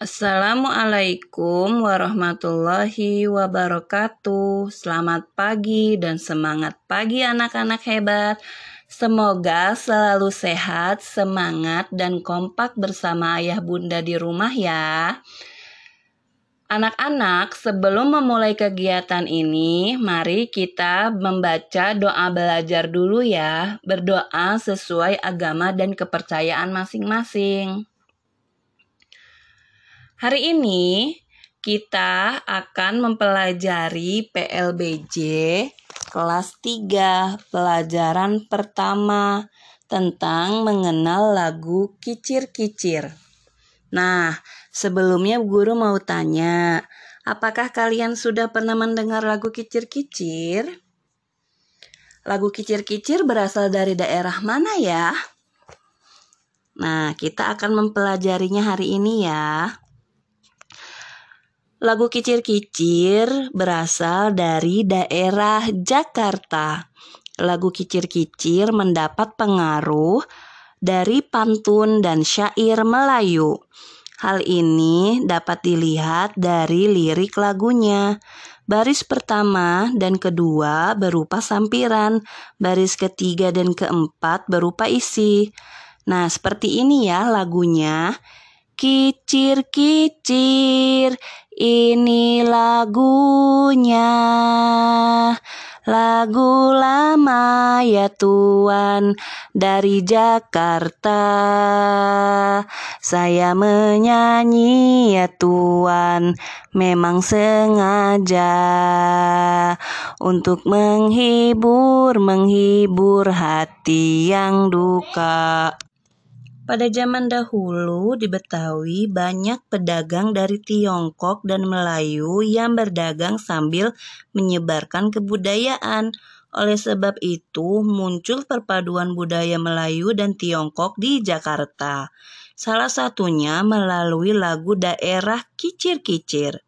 Assalamualaikum warahmatullahi wabarakatuh. Selamat pagi dan semangat pagi anak-anak hebat. Semoga selalu sehat, semangat, dan kompak bersama ayah bunda di rumah ya. Anak-anak, sebelum memulai kegiatan ini, mari kita membaca doa belajar dulu ya. Berdoa sesuai agama dan kepercayaan masing-masing. Hari ini kita akan mempelajari PLBJ kelas 3 pelajaran pertama tentang mengenal lagu kicir-kicir. Nah, sebelumnya guru mau tanya, apakah kalian sudah pernah mendengar lagu kicir-kicir? Lagu kicir-kicir berasal dari daerah mana ya? Nah, kita akan mempelajarinya hari ini ya. Lagu Kicir-Kicir berasal dari daerah Jakarta. Lagu Kicir-Kicir mendapat pengaruh dari pantun dan syair Melayu. Hal ini dapat dilihat dari lirik lagunya. Baris pertama dan kedua berupa sampiran, baris ketiga dan keempat berupa isi. Nah, seperti ini ya lagunya. Kicir-kicir, ini lagunya. Lagu lama ya Tuan dari Jakarta. Saya menyanyi ya Tuan Memang sengaja. Untuk menghibur, menghibur hati yang duka pada zaman dahulu di Betawi banyak pedagang dari Tiongkok dan Melayu yang berdagang sambil menyebarkan kebudayaan. Oleh sebab itu muncul perpaduan budaya Melayu dan Tiongkok di Jakarta. Salah satunya melalui lagu daerah kicir-kicir.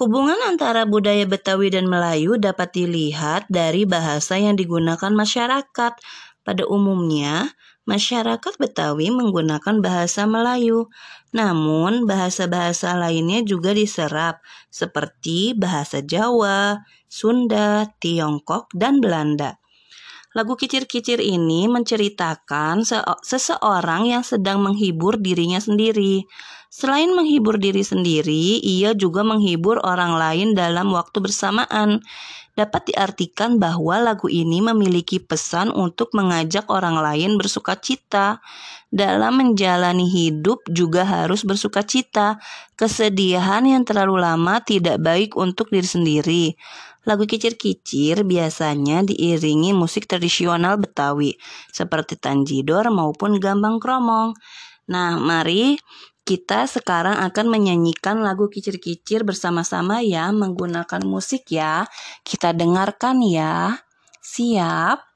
Hubungan antara budaya Betawi dan Melayu dapat dilihat dari bahasa yang digunakan masyarakat. Pada umumnya, Masyarakat Betawi menggunakan bahasa Melayu, namun bahasa-bahasa lainnya juga diserap, seperti bahasa Jawa, Sunda, Tiongkok, dan Belanda. Lagu kicir-kicir ini menceritakan seseorang yang sedang menghibur dirinya sendiri. Selain menghibur diri sendiri, ia juga menghibur orang lain dalam waktu bersamaan dapat diartikan bahwa lagu ini memiliki pesan untuk mengajak orang lain bersuka cita. Dalam menjalani hidup juga harus bersuka cita. Kesedihan yang terlalu lama tidak baik untuk diri sendiri. Lagu kicir-kicir biasanya diiringi musik tradisional Betawi seperti tanjidor maupun gambang kromong. Nah, mari kita sekarang akan menyanyikan lagu kicir-kicir bersama-sama ya menggunakan musik ya. Kita dengarkan ya. Siap?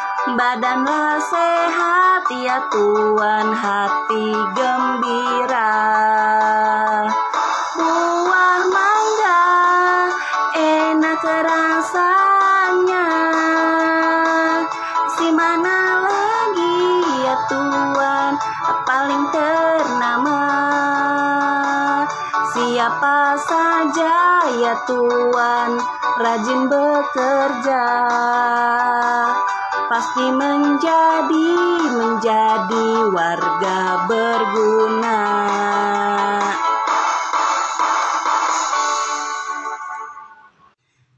Badanlah sehat ya Tuhan hati gembira. Buah mangga enak rasanya. Si mana lagi ya Tuhan paling ternama. Siapa saja ya Tuhan rajin bekerja pasti menjadi menjadi warga berguna.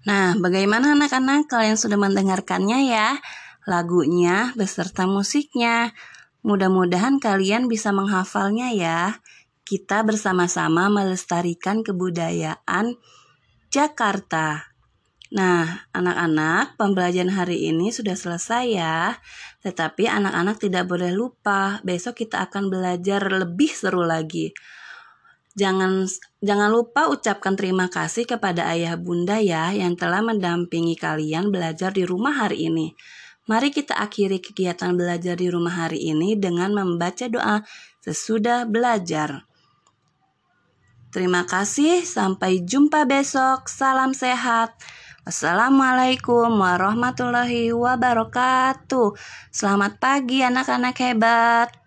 Nah, bagaimana anak-anak kalian sudah mendengarkannya ya? Lagunya beserta musiknya. Mudah-mudahan kalian bisa menghafalnya ya. Kita bersama-sama melestarikan kebudayaan Jakarta. Nah, anak-anak, pembelajaran hari ini sudah selesai ya. Tetapi anak-anak tidak boleh lupa, besok kita akan belajar lebih seru lagi. Jangan jangan lupa ucapkan terima kasih kepada ayah bunda ya yang telah mendampingi kalian belajar di rumah hari ini. Mari kita akhiri kegiatan belajar di rumah hari ini dengan membaca doa sesudah belajar. Terima kasih, sampai jumpa besok. Salam sehat. Assalamualaikum warahmatullahi wabarakatuh. Selamat pagi anak-anak hebat.